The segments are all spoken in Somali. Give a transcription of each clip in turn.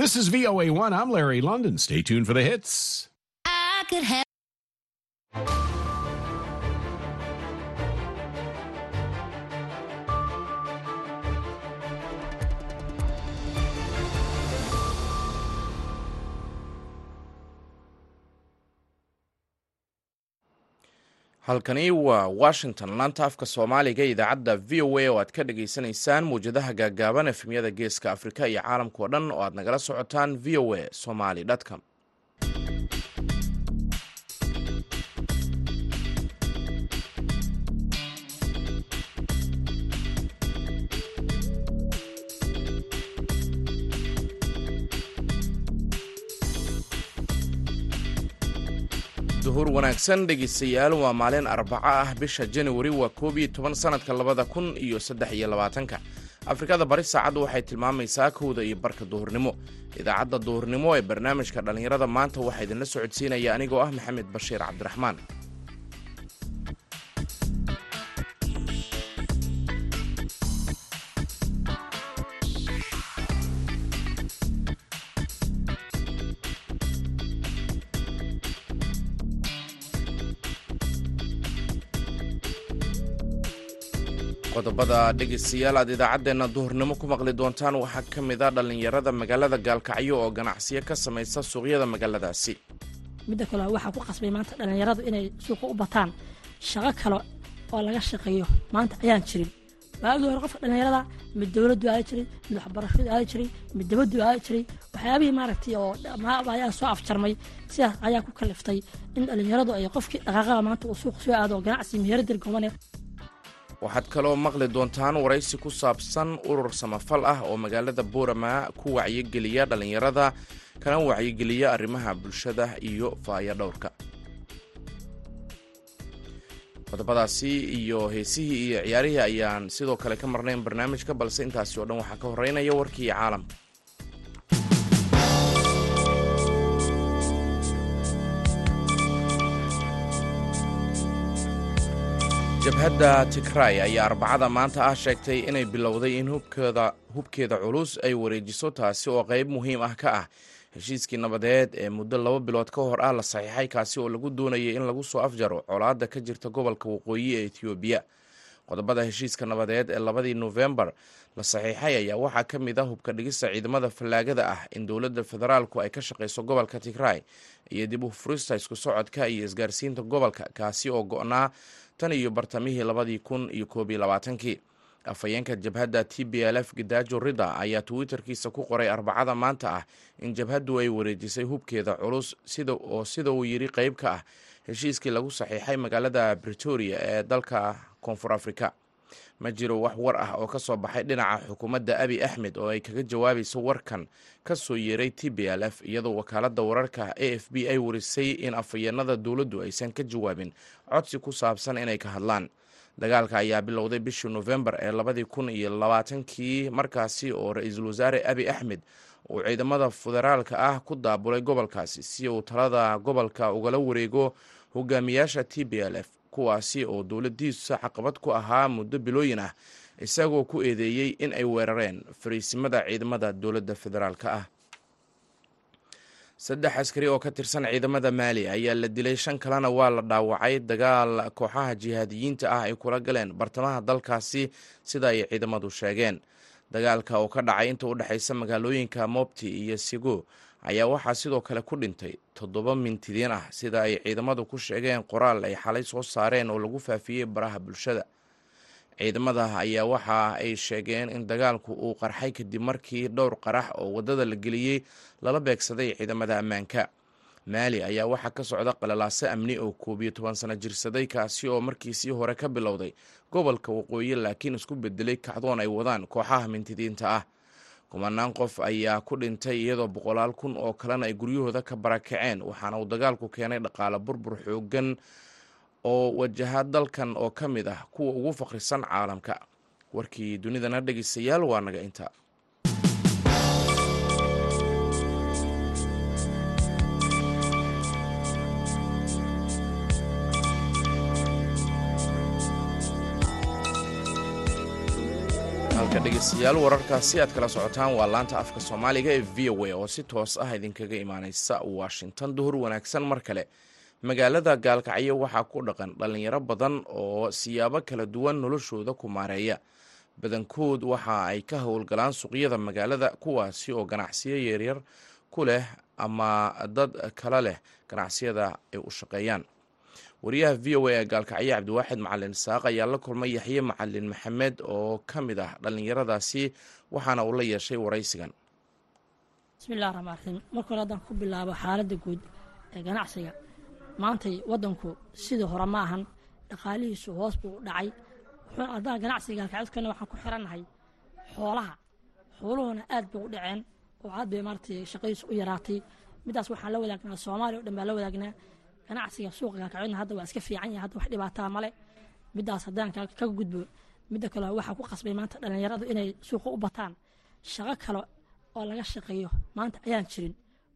This is VOA1. I'm Larry London. Stay tuned for the hits. I could have. Halkani waa washington. Laanta afka soomaaliga idaacadda v o a oo aad ka dhagaysanaysaan mawjadaha gaagaaban efemyada geeska afrika iyo caalamka oo dhan oo aad nagala socotaan v o a somali com duhur wanaagsan dhegeystayaal waa maalin arbaco ah. Bisha januari waa koob iyo toban sanadka labada kun iyo saddex iyo labaatanka. Afrikada bari saacaddu waxay tilmaamaysaa kowda iyo barka duhurnimo. Idaacadda duhurnimo ee barnaamijka dhallinyarada maanta waxaa idinla socodsiinaya anigoo ah maxamed bashiir cabdiraxmaan qodobada dhegeystayaal aad idaacaddeenna duhurnimo ku maqli doontaan waxaa ka mid a dhallinyarada magaalada gaalkacyo oo ganacsiyo ka samaysa suuqyada magaaladaasi. Midda kale waxaa ku qasbay maanta dhallinyaradu inay suuqa u bataan. Shaqo kale oo laga shaqeeyo maanta ayaan jirin. Waagii hore qofka dhallinyarada mid dowladdu aadi jiray mid waxbarashadu aadi jiray mid dabaddu aadi jiray waxyaabihii maaragtay oo dhammaaba ayaa soo afjarmay. Sidaas ayaa ku kaliftay in dhallinyaradu ay qofkii dhaqaaqada maanta uu suuqa soo aado oo ganacsi meheradar gomane waxaad kaloo maqli doontaan waraysi ku saabsan urur samafal ah oo magaalada boorama ku wacyigeliya dhallinyarada kana wacyigeliya arrimaha bulshada iyo faaya dhowrka. Qodobadaasi iyo heesihii iyo ciyaarihii ayaan sidoo kale ka marnayn barnaamijka balse intaasi oo dhan waxaa ka horeynaya warkii caalamka jabhadda tigray ayaa arbacada maanta ah sheegtay inay bilowday in hubkeeda culus ay wareejiso taasi oo qayb muhiim ah ka ah heshiiskii nabadeed ee muddo laba bilood ka hor ah la saxiixay kaasi oo lagu doonayay in lagu soo afjaro colaadda ka jirta gobolka waqooyi ee etoobiya qodobada heshiiska nabadeed ee labadii nofembar la saxiixay ayaa waxaa ka mid ah hubka dhigista ciidamada fallaagada ah in dowladda federaalku ay ka shaqayso gobolka tigray iyo dib u furista isku socodka iyo isgaarsiinta gobolka kaasi oo go-naa tan iyo bartamihii labadii kun iyo koob labaatankii. Afhayeenka jabhadda t b l f gidaajo rida ayaa twitterkiisa ku qoray arbacada maanta ah in jabhaddu ay wareejisay hubkeeda culus sida oo sida uu yidhi qayb ka ah heshiiskii lagu saxiixay magaalada bretoria ee dalka koonfur afrika. Ma jiro wax war ah oo ka soo baxay dhinaca xukuumadda abi axmed oo ay kaga jawaabayso warkan ka soo yeeray t b l f iyadoo wakaaladda wararka a f b ay warisay in afhayeenada dowladdu aysan ka jawaabin codsi ku saabsan inay ka hadlaan. Dagaalka ayaa bilowday bishii nofembar ee labadii kun iyo labaatankii markaasi oo ra'iisul wasaare abi axmed uu ciidamada federaalka ah ku daabulay gobolkaasi si uu talada gobolka ugala wareego hogaamiyaasha t b l f kuwaasi oo dowladiisa caqabad ku ahaa muddo bilooyin ah isagoo ku eedeeyey in ay weerareen fariisimada ciidamada dowladda federaalka ah. Saddex askari oo ka tirsan ciidamada maali ayaa la dilay shan kalena waa la dhaawacay. Dagaal kooxaha jihaadiyiinta ah ay kula galeen bartamaha dalkaasi sida ay ciidamadu sheegeen. Dagaalka oo ka dhacay inta u dhexaysa magaalooyinka mobti iyo sigo ayaa waxaa sidoo kale ku dhintay toddoba mintidiin ah sida ay ciidamadu ku sheegeen qoraal ay xalay soo saareen oo lagu faafiyey baraha bulshada. Ciidamada ayaa waxa ay sheegeen in dagaalku uu qarxay kadib markii dhowr qarax oo waddada la geliyey lala beegsaday ciidamada ammaanka. Maali ayaa waxaa ka socda qalalaaso amni oo koob iyo toban sano jirsaday kaasi oo markiisii hore ka bilowday gobolka waqooyi laakiin isku bedelay kacdoon ay wadaan kooxaha mintidiinta ah kumanaan qof ayaa ku dhintay iyadoo boqolaal kun oo kalena ay guryahooda ka barakaceen waxaana uu dagaalku keenay dhaqaale burbur xoogan oo wajaha dalkan oo ka mid ah kuwa ugu fakhrisan caalamka. Warkii dunidana dhegeystayaal waa naga inta halka dhegeystayaal wararkaasi aad kala socotaan waa laanta afka soomaaliga ee v o a oo si toos ah idinkaga imaaneysa washington. Duhur wanaagsan mar kale. Magaalada gaalkacyo waxaa ku dhaqan dhallinyaro badan oo siyaabo kala duwan noloshooda ku maareeya. Badankood waxa ay ka howlgalaan suuqyada magaalada kuwaasi oo ganacsiyo yaryar ku leh ama dad kale leh ganacsiyada ay u shaqeeyaan wariyaha v o a ee gaalkacyo cabdiwaaxid macalin saaq ayaa la kulmay yaxye macalin maxamed oo ka mid ah dhallinyaradaasi waxaana uu la yeeshay waraysigan. Bismillahi raxmaan raxiim marka hore haddaan ku bilaabo xaaladda guud ee ganacsiga maantay waddanku sidii hore ma ahan dhaqaalihiisu hoos buu u dhacay. Haddaan ganacsiga gaalkacyadkana waxaan ku xirannahay xoolaha xooluhuna aad bay u dhaceen. Oo aad bay maaragtay shaqadiisu u yaraatay. Middaas waxaan la wadaagnaa soomaaliya o dhan baan la wadaagnaa ganacsiga suuqa gaalkacyadna hadda waa iska fiican yahay hadda wax dhibaataa male middaas haddaan kaga gudbo midda kale waxaa ku qasbay maanta dhallinyaradu inay suuqa u bataan. Shaqo kale oo laga shaqeeyo maanta ayaan jirin.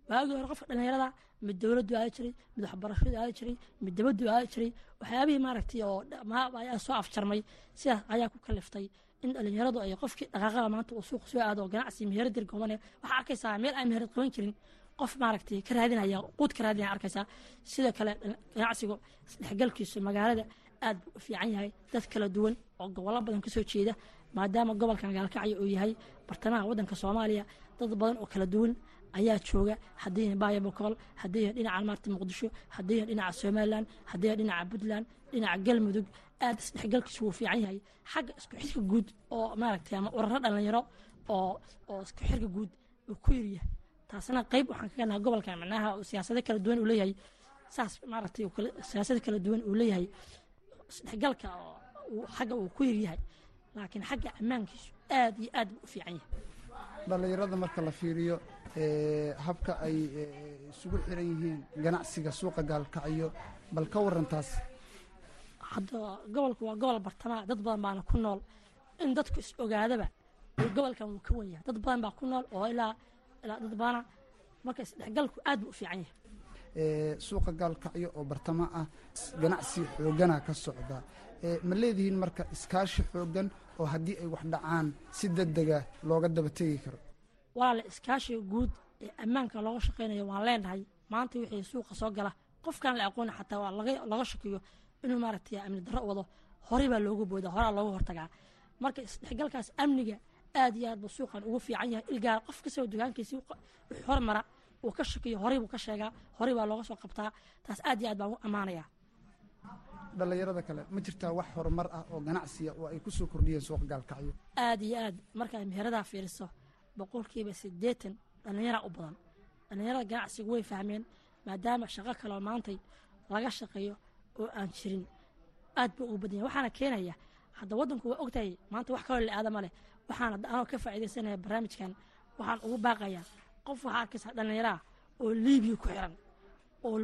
Waagii hore qofka dhallinyarada mid dowladdu aadi jiray mid waxbarashadu aadi jiray mid dabaddu aadi jiray waxyaabihii maaragtay oo ayaa soo afjarmay sidaas ayaa ku kaliftay. In dhallinyaradu ay qofkii dhaqaaqada maanta uu suuqa soo aado ganacsi meherad yar goobane waxaa arkaysaa meel aan meherad qaban jirin qof maaragtay ka raadinaya quud ka raadinaya arkaysaa sidoo kale ganacsigu isdhexgalkiisu magaalada aad buu u fiican yahay. Dad kala duwan oo gobollo badan ka soo jeeda maadaama gobolkan gaalkacyo uu yahay bartamaha waddanka soomaaliya dad badan oo kala duwan ayaa jooga. Haddii yahay baaya bokool haddii yahay dhinaca maarta muqdisho haddii yahay dhinaca somalilan haddii yahay dhinaca puntland dhinaca galmudug aad isdhexgalkiisu wuu fiican yahay. Xagga isku xirka guud oo maaragtay ama uraro dhallinyaro oo oo isku xirka guud uu ku yiryahay taasna qayb waxaan ka ganaha gobolka macnaha siyaasado kala duwan uu leeyahay. Saas maaragtay siyaasado kala duwan uu leeyahay. Isdhexgalka xagga uu ku yiryahay laakiin xagga ammaankiisu aad iyo aad buu u fiican yahay. Dhallinyarada marka la fiiriyo habka ay isugu xiran yihiin ganacsiga suuqa gaalkacyo bal ka waran taas hadda gobolku waa gobol bartamaha dad badan baana ku nool. In dadku is ogaadaba gobolkan wuu ka wan yahay dad badan baa ku nool oo ilaa ilaa dad badana marka isdhexgalku aad buu u fiican yahay. Suuqa gaalkacyo oo bartamo ah ganacsi xoogana ka socda. Ma leedihiin marka iskaashi xoogan oo haddii ay wax dhacaan si degdega looga daba tegi karo? Walaale iskaashiga guud ee ammaanka looga shaqaynayo waan leenahay. Maanta wixii suuqa soo gala qofkaan la aqooni xataa waa laga shakiyo inuu maaragtay amni darro wado. Horey baa looga booda horaa looga hortagaa. Marka isdhexgalkaas amniga aad iyo aad buu suuqan ugu fiican yahay. Ilgaar qof kastoo dukaankiisii hormara uu ka shakiyo horey buu ka sheegaa horey baa looga soo qabtaa. Taas aad iyo aad baan u ammaanayaa dhallinyarada kale ma jirtaa wax horumar ah oo ganacsiya oo ay ku soo kordhiyeen suuqa gaalkacyo? Aad iyo aad markaad meheradaa fiiriso boqolkiiba siddeetan dhallinyara u badan. Dhallinyarada ganacsigu way fahmeen maadaama shaqo kaleo maantay laga shaqeeyo oo aan jirin aad buu ugu badan yahay. Waxaana keenaya hadda waddanku waa ogtahay maanta wax kaloo la aadama leh waxaan anoo ka faa'iidaysanaya barnaamijkan waxaan ugu baaqayaa qof waxaa arkaysaa dhallinyaraha oo liibiya ku xiran oo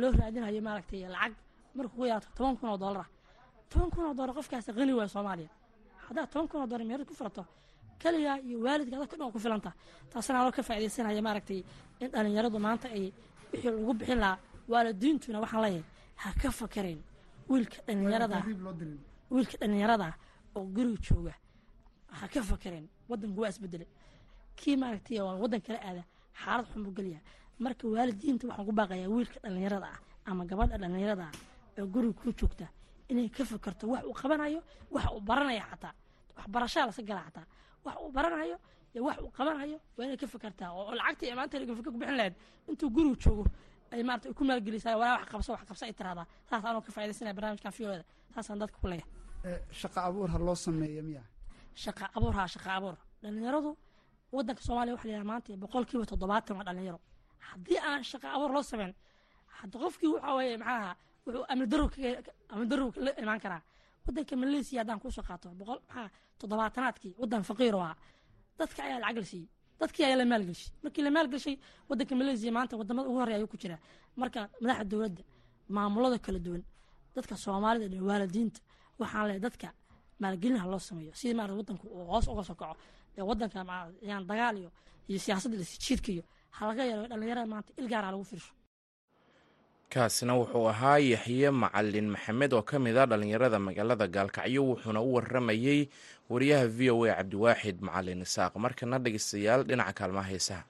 loo raadinayo maaragtay lacag markuu ku yaraato toban kun oo dollar ah. Toban kun oo dollar qofkaasi qani waaya soomaaliya. Haddaad toban kun oo dollar meerad ku furato keligaa iyo waalidka adag kadhan ku filanta taasna anoo ka faa'iidaysanaya maaragtay in dhallinyaradu maanta ay wixii lagu bixin lahaa waalidiintuna waxaan leeyahay ha ka fakareen wiilka dhallinyarada wiilka dhallinyarada oo guriga jooga ha ka fakareen waddanku waa isbedelay kii maaragtay oo waddan kala aada. Xaalad xun buu geliyaa. Marka waalidiinta waxaan ku baaqayaa wiilka dhallinyarada ah ama gabadha dhallinyarada ah oo guriga kuu joogta inay ka fakarto wax uu qabanayo wax uu baranayo xataa. Waxbarashaa lasa gala xataa. Wax uu baranayo iyo wax uu qabanayo waa inay ka fakartaa oo lacagta iyo maanta gafaka ku bixin lahayd. Intuu guriga joogo ay maarata ku maalgelisaa walaa wax qabso wax qabso ay tiraahdaa. Saas anoo ka faaidaysanaya barnaamijkan fiyoda saasaan dadka ku leeyahay. Shaqa abuur ha loo sameeya miya shaqa abuur haa shaqa abuur. Dhallinyaradu waddanka soomaaliya waxa la yidhaha maanta boqolkiiba toddobaatan waa dhallinyaro. Haddii aan shaqa abuur loo sameyn hadda qofkii waxa weeye maxaaha wuxuu amni darow amni darow la imaan karaa waddanka malaysia haddaan ku soo qaato boqol maxaa toddobaatanaadkii waddan faqiir oo ah dadka ayaa lacag la siiyey dadkii ayaa la maalgelshay markii la maalgelshay waddanka malaysia maanta waddamada ugu horreya ayuu ku jiraa. Marka madaxda dowladda maamulada kala duwan dadka soomaalida iyo waalidiinta waxaan leeyahay dadka maalgelin ha loo sameeyo. Sidii maarata waddanku uu hoos uga soo kaco ee waddanka yaan dagaal iyo iyo siyaasadda lasijiidka iyo ha laga dhallinyarada maanta ilgaar ha lagu fiirsho. Kaasina wuxuu ahaa yaxye macalin maxamed oo ka mid a dhallinyarada magaalada gaalkacyo wuxuuna u waramayey wariyaha v o a cabdiwaaxid macalin isaaq. Markana dhegeystayaal dhinaca kaalmaha heesaha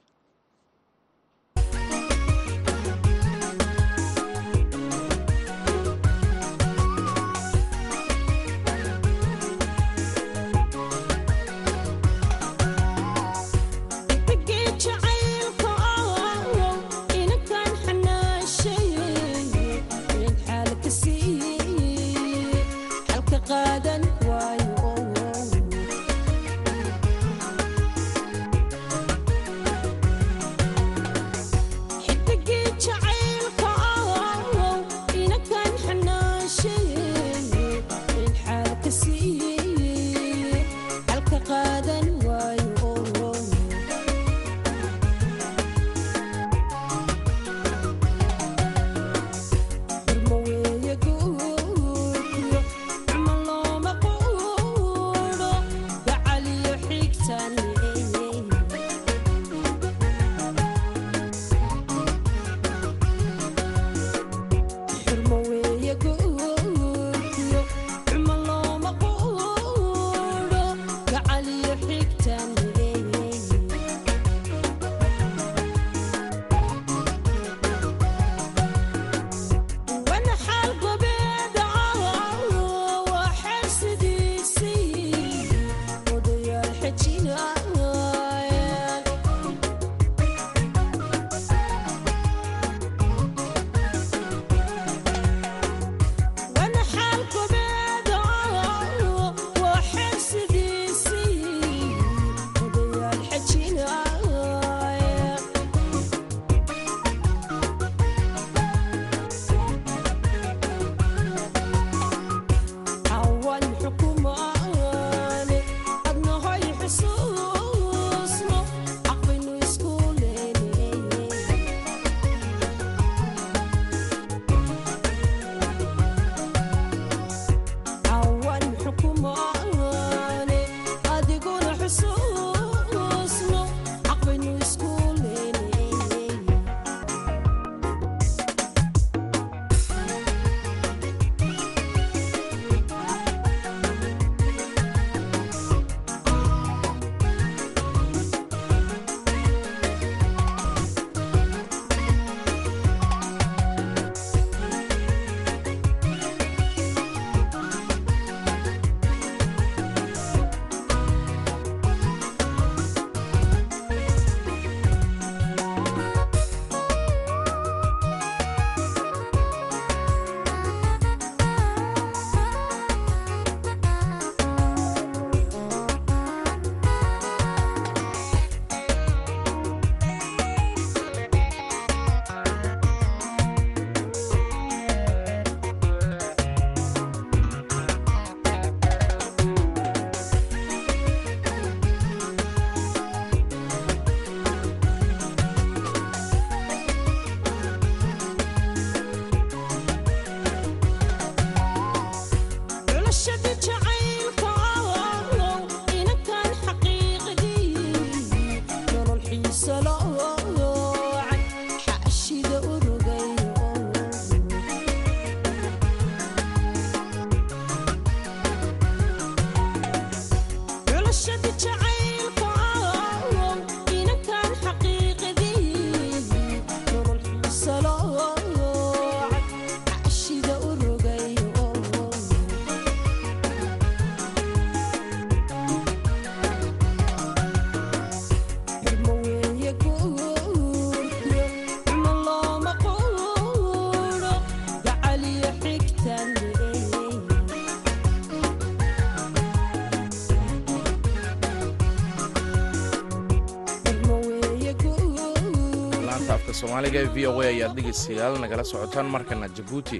soomaaliga v o a ayaad dhegeystayaal nagala socotaan markana jabuuti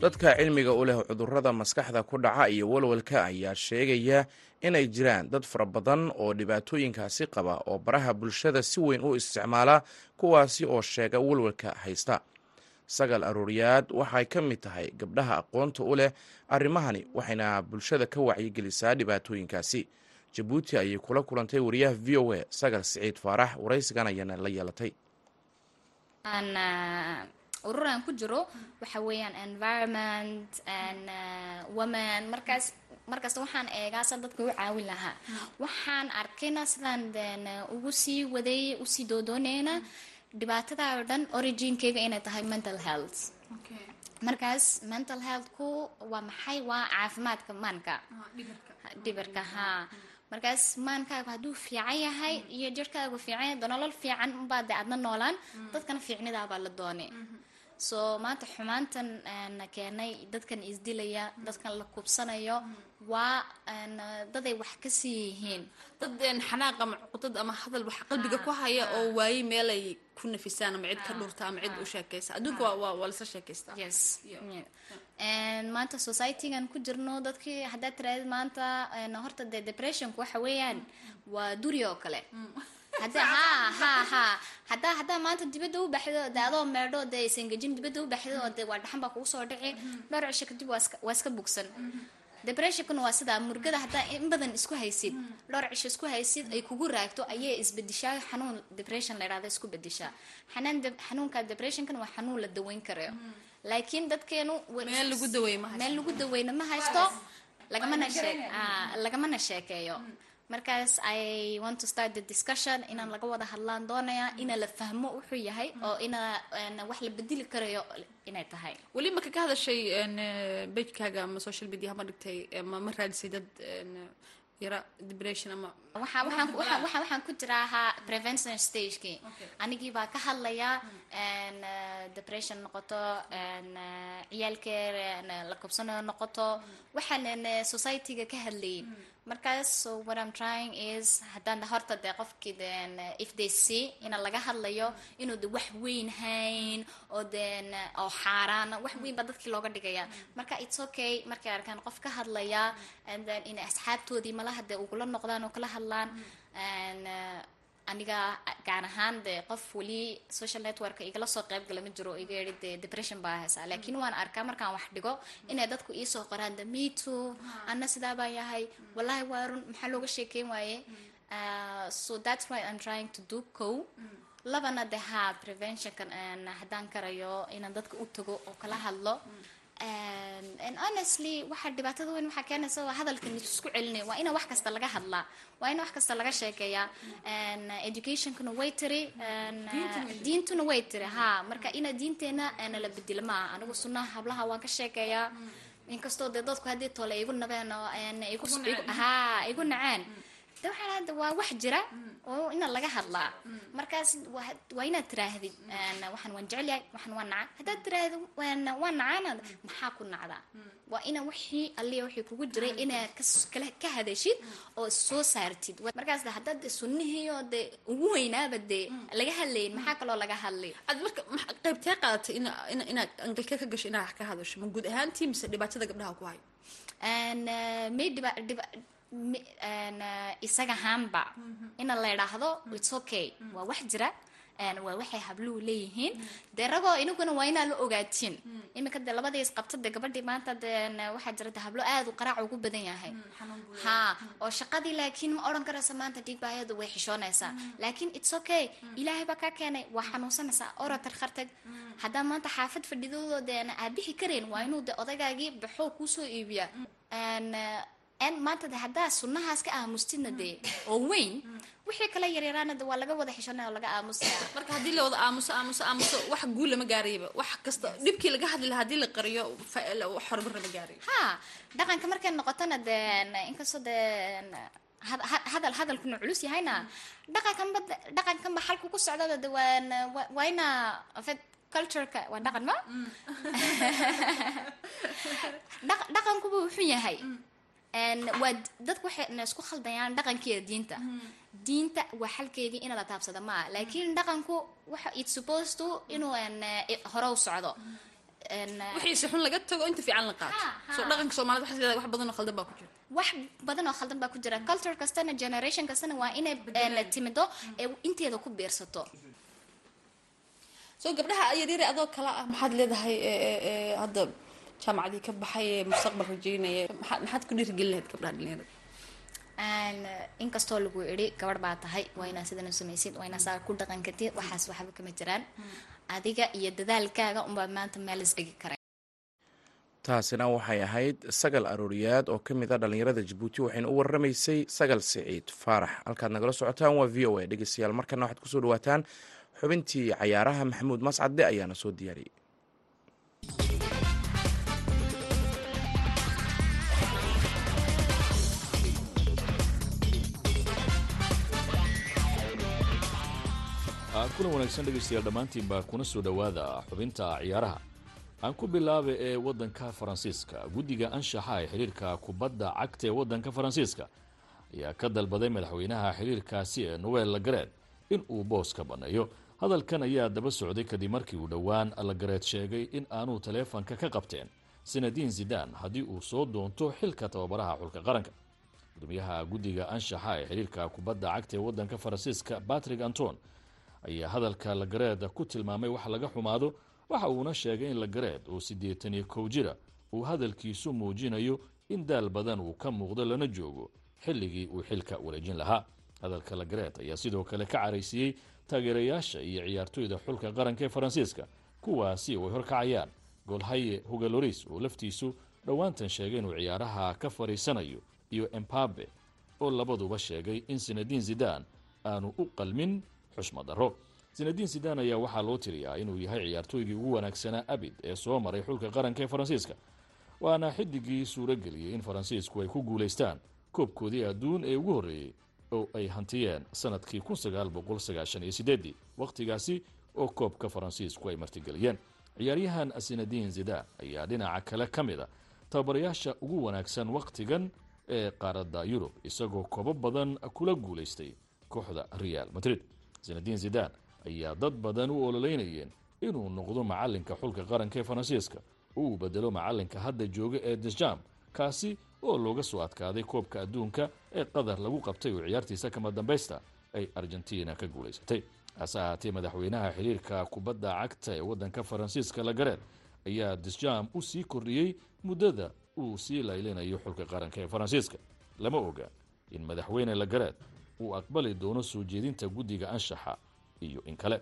dadka cilmiga u leh cudurrada maskaxda ku dhaca iyo walwalka ayaa sheegaya inay jiraan dad fara badan oo dhibaatooyinkaasi qaba oo baraha bulshada si weyn u isticmaala kuwaasi oo sheega walwalka haysta. Sagal arooriyaad waxay ka mid tahay gabdhaha aqoonta u leh arrimahani waxayna bulshada ka wacyigelisaa dhibaatooyinkaasi. Jabuuti ayay kula kulantay wariyaha v o a sagal siciid faarax waraysigan ayaana la yeelatay ururaan ku jiro waxa weeyaan environment and uh, women. Markaas markasta waxaan eegaa san dadka u caawin lahaa. Waxaan arkayna sidaan den ugu sii waday u sii doodooneyna dhibaatada oo dhan originkeyga inay tahay mental health. Markaas mental healthku waa maxay? Waa caafimaadka maanka dhibirka haa markaas maankaagu hadduu fiican yahay iyo jirhkaagu fiican yahay nolol fiican unbaa de adna noolaan. Dadkana fiicnidaabaa la doonay so maanta xumaantan na keenay dadkan isdilaya dadkan la kubsanayo waa daday wax ka sii yihiin. Dad xanaaq ama cuqdad ama hadal wax qalbiga ku haya oo waaye meelay ku nafisaan ama cid ka dhurta ama cid u sheekaysa. Adduunka waa lasa sheekaystaa yes. Maanta societygan ku jirno dadkii haddaad tiraadid maanta horta dee depressionku waxa weeyaan waa duri oo kale hadda ha ha ha. Haddaa haddaa maanta dibadda u baxdo de adoo meedho dee isengejin dibadda u baxdo oo de waa dhaxan baa kugu soo dhici dhowr cisho kadib waa iska bugsan. Depressionkuna waa sidaa murgada haddaa in badan isku haysid dhowr cisho isku haysid ay kugu raagto ayay isbedishaa. Xanuun depression la yidhahda isku bedishaa. Xanaan xanuunka depressionkana waa xanuun la daweyn karayo laakiin dadkeenu meel lagu daweyna ma haysto. lagamana shee lagamana sheekeeyo markaas i want to start the discussion inaan laga wada hadlaan doonaya ina la fahmo wuxuu yahay oo ina wax la bedeli karayo inay tahay. Weli maka ka hadashay bejkaaga ama social media hama dhigtay ma ma raadisay dad yara depression ama waxa waxaan ku jiraa ahaa prevention stagekii anigii baa ka hadlaya depression noqoto ciyaalkeer la kubsanayo noqoto. Waxaan societyga ka hadlayin markaas so what i'm trying is haddaan horta dee qofkii den if they see ina laga hadlayo inuu de wax weyn hayn oo den oo xaaraana wax weyn baa dadkii looga dhigaya. Marka it's okay markay arkaan qof ka hadlaya and then in asxaabtoodii malaha dee ugula noqdaan oo kala hadlaan aniga gaan ahaan dee qof weli social network igala soo qayb gala ma jiro iga yidhi dee depression baa haysaa. Laakiin waan arkaa markaan wax dhigo inay dadku iisoo qoraan the me too anna sidaa baan yahay wallahi waa run maxaa looga sheekeyn waaye? So that's why i'm trying to do co labana de ha preventionkan haddaan karayo inaan dadka u tago oo kala hadlo. And honestly waxa dhibaatada weyn waxaa keenaysa waa hadalkan isku celinaya waa ina wax kasta laga hadlaa waa ina wax kasta laga sheekeeyaa. Educationkuna way tiri diintuna way tiri. ha marka ina diinteena nala bedelo maaha. Anigu sunnaha hablaha waan ka sheekeeyaa. Inkastoo dee dadku haddii tole igu nabeen oo igu naceen de hadda waa wax jira oo ina laga hadlaa. Markaas waa inaad tiraahdid waxaan waan jecelyahay waxaan waan naca haddaad tiraahdo waan nacaana maxaa ku nacdaa? Waa ina wixii alliya wixii kugu jiray inaad ka hadashid oo soo saartid. Markaas de haddaad de sunnihii oo de ugu weynaaba dee laga hadlayin maxaa kaloo laga hadlay? Aad marka qaybtee qaadatay ina ina inaad angalkee ka gasho inaad wax ka hadasho ma guud ahaantii mise dhibaatada gabdhaha ku hayo? May dhiba dhiba isaga haanba ina la idhaahdo its okay. Waa wax jira waa waxay habluhu leeyihiin. Dee ragoo inaguna waa inaa la ogaatiin iminka dee labadii isqabta gabadhii maanta dee waxaa jira de hablo aad u qaraac ugu badan yahay. Ha oo shaqadii laakiin ma odhan karaysa maanta dhiigbaayadu way xishoonaysaa laakiin its okay. Ilaahay baa kaa keenay waa xanuunsanaysaa ora tarkhartag haddaa maanta xaafad fadhidoodo dee aabixi karayn waa inuu de odagaagii baxoo kuusoo iibiya maanta de haddaa sunnahaas ka aamustidna dee oo weyn wixii kala yaryaraana de waa laga wada xishonaya oo laga aamusaya marka haddii la wada aamuso aamuso aamuso wax guul lama gaarayaba. Wax kasta dhibkii laga hadli lahaa la qariyo horumar lama gaarayo ha dhaqanka markay noqotona dee inkastoo dee hadal hadalkuna culus yahayna dhaqankanba dhaqankanba xalku ku socdada de waa waa ina cultureka waa dhaqan ma? Dhaqankuba wuxuu yahay waa dadku waxay isku khaldayaan dhaqankiiyo diinta. Diinta waa xalkeedii in la taabsada maa laakiin dhaqanku waxa it supposed to inuu hore u socdo. Wixiise xun laga tago inta fiican la qaato. Soo dhaqanka soomaalida waxaa leedahay wax badan oo khaldan baa ku jira. Wax badan oo khaldan baa ku jira. Culture kastana generation kastana waa inay timido ee inteeda ku biirsato soo gabdhaha yaryare adoo kale ah. Maxaad leedahay hadda jaamacadii ka baxay ee mustaqbal rajeynaya maxaad ku dhiirigelin lahayd gabdhaha dhalinyarada? Aan, inkastoo lagu idhi gabadh baa tahay waa inaa sidan u samaysid waa inaa saa ku dhaqan kartid waxaas waxba kama jiraan. Adiga iyo dadaalkaaga unbaa maanta meel isdhigi kara taasina waxay ahayd sagal arooriyaad oo ka mid a dhallinyarada jabuuti waxayna u warramaysay sagal siciid faarax. Halkaad nagala socotaan waa v o a dhegeystayaal markana waxaad ku soo dhawaataan xubintii cayaaraha maxamuud mascadde ayaana soo diyaariyey kulan wanaagsan dhegaystayaal dhammaantiinbaa kuna soo dhowaada xubinta ciyaaraha. Aan ku bilaaba ee waddanka faransiiska guddiga anshaxa ee xidhiirka kubadda cagta ee waddanka faransiiska ayaa ka dalbaday madaxweynaha xidhiirkaasi ee noel lagareed in uu boos ka banneeyo hadalkan ayaa daba socday kadib markii uu dhowaan lagareed sheegay in aanuu taleefanka ka qabteen. Sanadiin zidan haddii uu soo doonto xilka tababaraha xulka qaranka. Gudoomiyaha guddiga anshaxa ee xidhiirka kubadda cagta ee waddanka faransiiska patrick anton ayaa hadalka lagareed ku tilmaamay wax laga xumaado waxa uuna sheegay in lagareed oo siddeetan iyo kow jira uu hadalkiisu muujinayo in daal badan uu ka muuqdo lana joogo xilligii uu xilka wareejin lahaa. Hadalka lagareed ayaa sidoo kale ka caraysiiyey taageerayaasha iyo ciyaartoyda xulka qaranka ee faransiiska kuwaasi oo ay horkacayaan. Golhaye hugaloris oo laftiisu dhowaantan sheegay inuu ciyaaraha ka fadhiisanayo iyo embabe oo labaduba sheegay in sanadiin zidan aanu u qalmin xushmad darro. Sanadiin sidan ayaa waxaa loo tiriyaa inuu yahay ciyaartooygii ugu wanaagsanaa abid ee soo maray xulka qaranka ee faransiiska waana xidigii suuro geliyey in faransiisku ay ku guulaystaan koobkoodii adduun ee ugu horreeyey oo ay hantiyeen sannadkii ii wakhtigaasi oo koobka faransiisku ay martigeliyeen. Ciyaaryahan sanadiin zidan ayaa dhinaca kale ka mid a tababarayaasha ugu wanaagsan wakhtigan ee qaaradda yurub isagoo koobo badan kula guulaystay kooxda real madrid sanadiin zidan ayaa dad badan u ololeynayeen inuu noqdo macalinka xulka qaranka ee faransiiska. Uu bedelo macalinka hadda jooga ee desjam kaasi oo looga soo adkaaday koobka adduunka ee qatar lagu qabtay oo ciyaartiisa kama dambaysta ay argentina ka guulaysatay. Hase ahaatee madaxweynaha xiriirka kubadda cagta ee waddanka faransiiska lagareed ayaa desjam u sii kordhiyey muddada uu sii laylinayo xulka qaranka ee faransiiska. Lama oga in madaxweyne lagareed uu aqbali doono soo jeedinta guddiga anshaxa iyo in kale.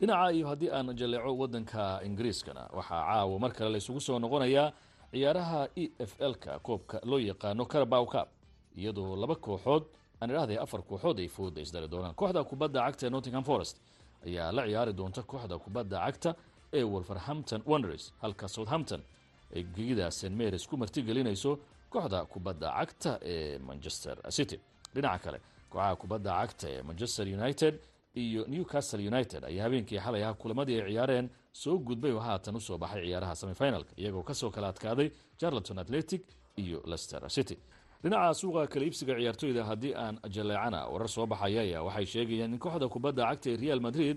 Dhinaca iyo haddii aan jaleeco waddanka ingiriiskana waxaa caawa mar kale laysugu soo noqonayaa ciyaaraha e f l-ka koobka loo yaqaano carabow cab iyadoo laba kooxood aan idhahday afar kooxood ay fooda isdari doonaan. Kooxda kubadda cagta ee nottingham forest ayaa la ciyaari doonta kooxda kubadda cagta ee wolverhampton wonders halka southampton ay gegida st marys ku martigelinayso kooxda kubadda cagta ee manchester city dhinaca kale. Kooxaha kubadda cagta ee manchester united iyo newcastle united ayaa habeenkii xalay ah kulamadii ay ciyaareen soo gudbay oo haatan u soo baxay ciyaaraha semifinalka iyagoo ka soo kala adkaaday charloton atletic iyo lester city. Dhinaca suuqa kala iibsiga ciyaartoyda haddii aan jaleecana warar soo baxaya ayaa waxay sheegayaan in kooxda kubadda cagta ee real madrid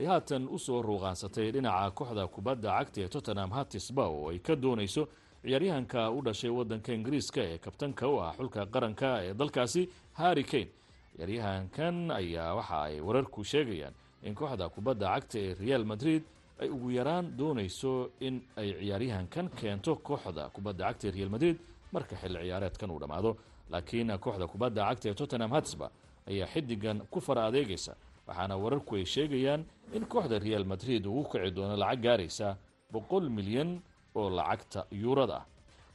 ay haatan u soo ruuqaansatay dhinaca kooxda kubadda cagta ee tottenham hatisba oo ay ka doonayso ciyaaryahanka u dhashay wadanka ingiriiska ee kabtanka u ah xulka qaranka ee dalkaasi harry kane. Ciyaaryahankan ayaa waxa ay wararku sheegayaan in kooxda kubadda cagta ee real madrid ay ugu yaraan doonayso in ay ciyaaryahankan keento kooxda kubadda cagta ee real madrid marka xilli ciyaareedkan uu dhammaado laakiin kooxda kubadda cagta ee tottenham hatsba ayaa xidigan ku fara adeegaysa waxaana wararku ay sheegayaan in kooxda real madrid uu u kici doono lacag gaaraysa boqol milyan oo lacagta yuurada. Ah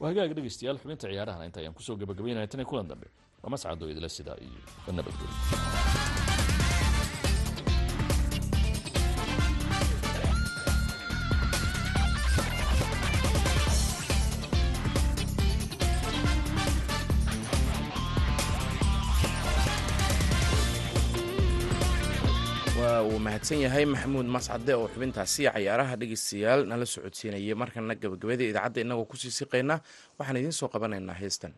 waa hagaag dhegeystayaal xubinta ciyaarahana inta ayaan ku soo gabagabaynaya tan iyo kulan dambe. Waa mascado idila sidaa iyo nabadgelyo mahadsan yahay maxamuud mascade oo xubintaasi cayaaraha dhegeystayaal nala socodsiinayay. Markana gabagabada idaacadda inagoo ku sii siqayna waxaan idiin soo qabanaynaa heestan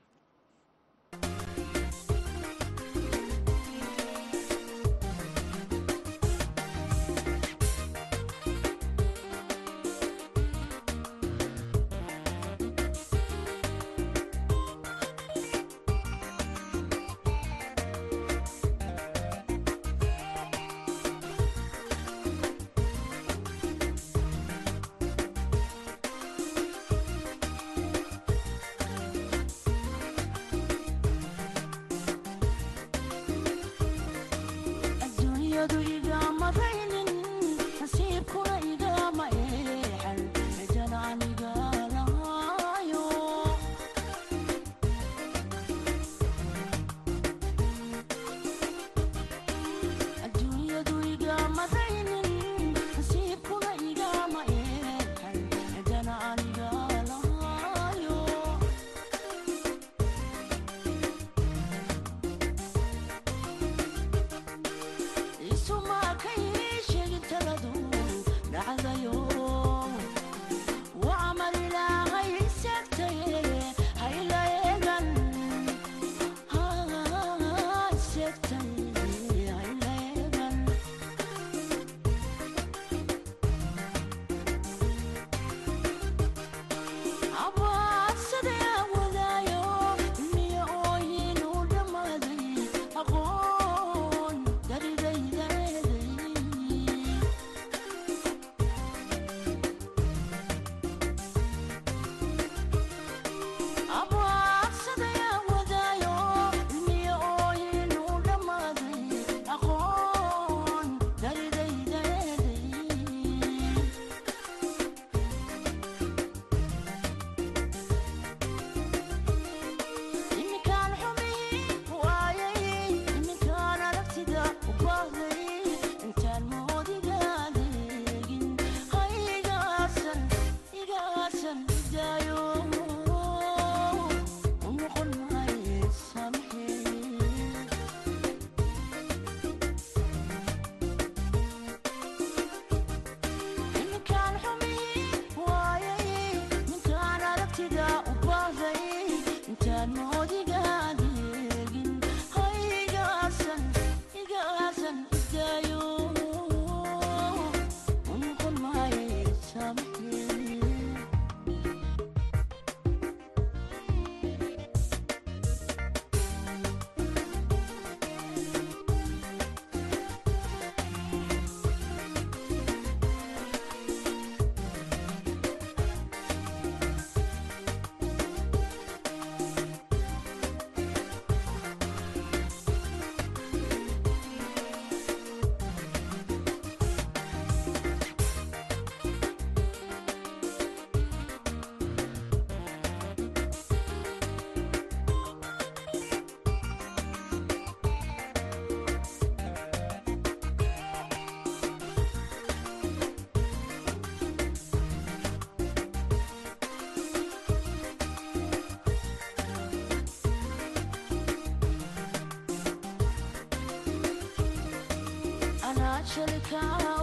actually count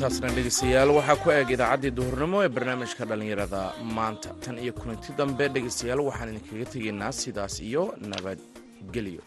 intaasna dhegeystayaal waxaa ku eeg idaacaddii duhurnimo ee barnaamijka dhallinyarada. Maanta tan iyo kulanti dambe dhegeystayaal waxaan idinkaga tegaynaa sidaas iyo nabadgelyo